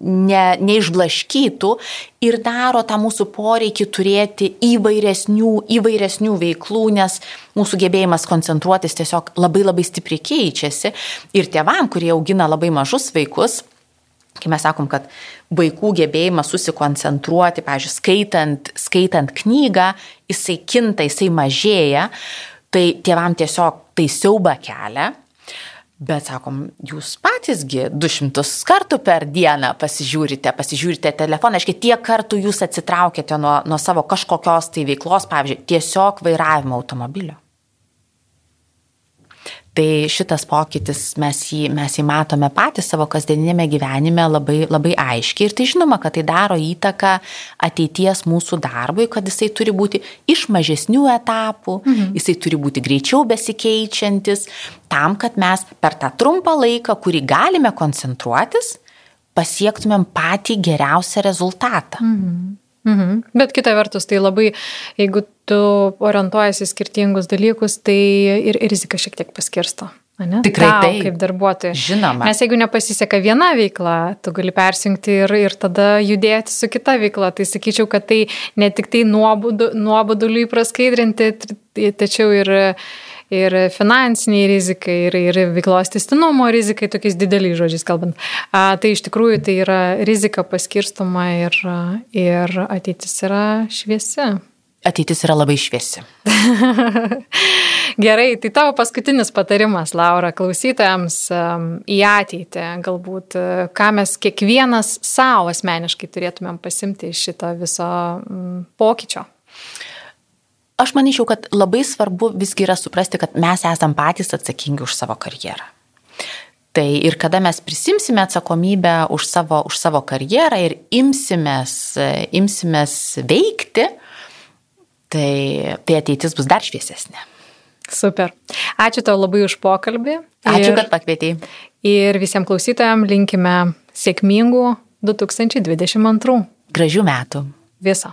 [SPEAKER 3] ne, neišblaškytų ir daro tą mūsų poreikį turėti įvairesnių, įvairesnių veiklų, nes mūsų gebėjimas koncentruotis tiesiog labai labai stipriai keičiasi. Ir tėvam, kurie augina labai mažus vaikus, kai mes sakom, kad vaikų gebėjimas susikoncentruoti, pavyzdžiui, skaitant, skaitant knygą, jisai kinta, jisai mažėja, tai tėvam tiesiog tai siauba kelia Bet sakom, jūs patysgi 200 kartų per dieną pasižiūrite, pasižiūrite telefoną, aiškiai, tiek kartų jūs atsitraukėte nuo, nuo savo kažkokios tai veiklos, pavyzdžiui, tiesiog vairavimo automobilio. Tai šitas pokytis mes jį, mes jį matome patys savo kasdieninėme gyvenime labai, labai aiškiai ir tai žinoma, kad tai daro įtaką ateities mūsų darbui, kad jisai turi būti iš mažesnių etapų, mhm. jisai turi būti greičiau besikeičiantis, tam, kad mes per tą trumpą laiką, kurį galime koncentruotis, pasiektumėm patį geriausią rezultatą. Mhm.
[SPEAKER 2] Mhm. Bet kita vertus, tai labai, jeigu tu orientuojasi skirtingus dalykus, tai ir rizika šiek tiek paskirsto. Ne?
[SPEAKER 3] Tikrai Tau, taip.
[SPEAKER 2] Kaip darbuotojai.
[SPEAKER 3] Žinoma.
[SPEAKER 2] Nes jeigu nepasiseka viena veikla, tu gali persijungti ir, ir tada judėti su kita veikla. Tai sakyčiau, kad tai ne tik tai nuoboduliui praskaidrinti, tačiau ir ir finansiniai rizikai, ir, ir veiklos testinumo rizikai, tokiais dideliais žodžiais kalbant. A, tai iš tikrųjų tai yra rizika paskirstoma ir, ir ateitis yra šviesi.
[SPEAKER 3] Ateitis yra labai šviesi.
[SPEAKER 2] Gerai, tai tavo paskutinis patarimas, Laura, klausytojams į ateitį, galbūt, ką mes kiekvienas savo asmeniškai turėtumėm pasimti iš šito viso pokyčio.
[SPEAKER 3] Aš manyčiau, kad labai svarbu visgi yra suprasti, kad mes esam patys atsakingi už savo karjerą. Tai ir kada mes prisimsime atsakomybę už savo, už savo karjerą ir imsimės, imsimės veikti, tai, tai ateitis bus dar šviesesnė.
[SPEAKER 2] Super. Ačiū tau labai už pokalbį.
[SPEAKER 3] Ačiū, ir, kad pakvietei.
[SPEAKER 2] Ir visiems klausytojams linkime sėkmingų 2022.
[SPEAKER 3] Gražių metų.
[SPEAKER 2] Viso.